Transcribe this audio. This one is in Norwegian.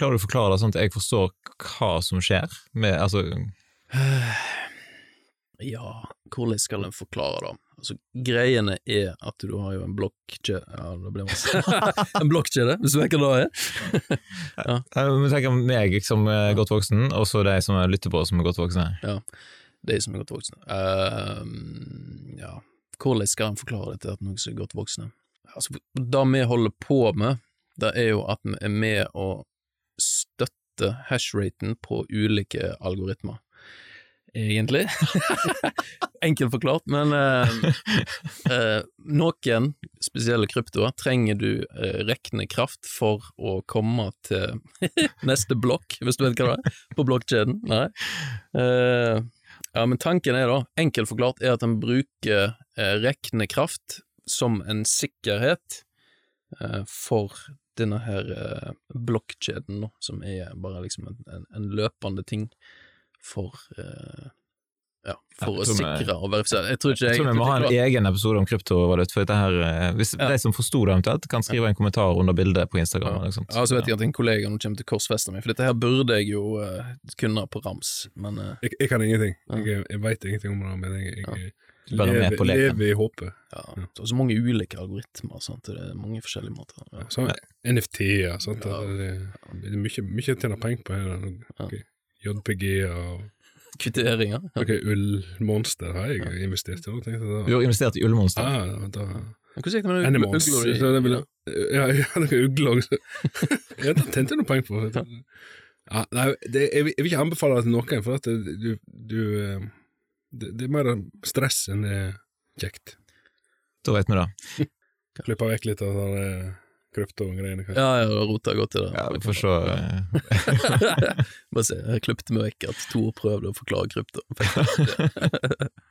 klarer du å forklare det sånn at jeg forstår hva som skjer? Med, altså, Ja, hvordan skal en forklare det? Altså, greiene er at du har jo en blokkjede Ja, det ble masse. en blokkjede, hvis du vet hva det er? ja. Tenk om meg som er godt voksen, og så de som lytter på som er godt voksne. Ja, de som er godt voksne. Uh, ja, hvordan skal en forklare det til at noen som er godt voksne? Altså, det vi holder på med, det er jo at vi er med å støtte hashraten på ulike algoritmer. Egentlig. Enkelt forklart, men eh, eh, noen spesielle kryptoer trenger du eh, regnekraft for å komme til neste blokk, hvis du vet hva det er, på blokkjeden. Nei. Eh, ja, men tanken er da, enkelt forklart, er at en bruker eh, regnekraft som en sikkerhet eh, for denne her eh, blokkjeden, nå, som er bare liksom en, en, en løpende ting for eh, ja, for å sikre og verifisere. Jeg tror ikke Jeg jeg tror vi må ha en egen episode om kryptovaluta. For dette her, eh, hvis Ja. de som forsto det eventuelt, kan skrive en kommentar under bildet på Instagram. Ja. Ja, så vet jeg at en kollega nå kommer til korsfesten korsfeste meg, for dette her burde jeg jo uh, kunne på rams, men uh, Jeg, jeg kan ingenting. Ja. Jeg, jeg veit ingenting om det, men jeg, jeg, lever, lever i håpet. ja, det er så mange ulike algoritmer, sant? det er mange forskjellige måter. Ja. Så NFT-er, sant. Ja. Det, det er mye, mye å tjene penger på her. Ja. JPG-er og Kvitteringer. Ja. Ok, ullmonster har jeg investert i. jeg Du har investert i Ullmonster. Ah, da. Hvordan gikk det med Animals. ugler det ja, ja, noen ugler også. ja, det tjente jeg noen penger på. Ja, nei, det, jeg, vil- jeg ikke anbefale det til noen, for at det, du, du eh, det, det er mer stress enn det er kjekt. Da vet vi det. Klippe vekk litt av sånne krypto-greiene, kanskje. Ja, jeg rota godt i det. Ja, vi får se. Bare se, jeg klipte meg vekk at Tor prøvde å forklare krypto.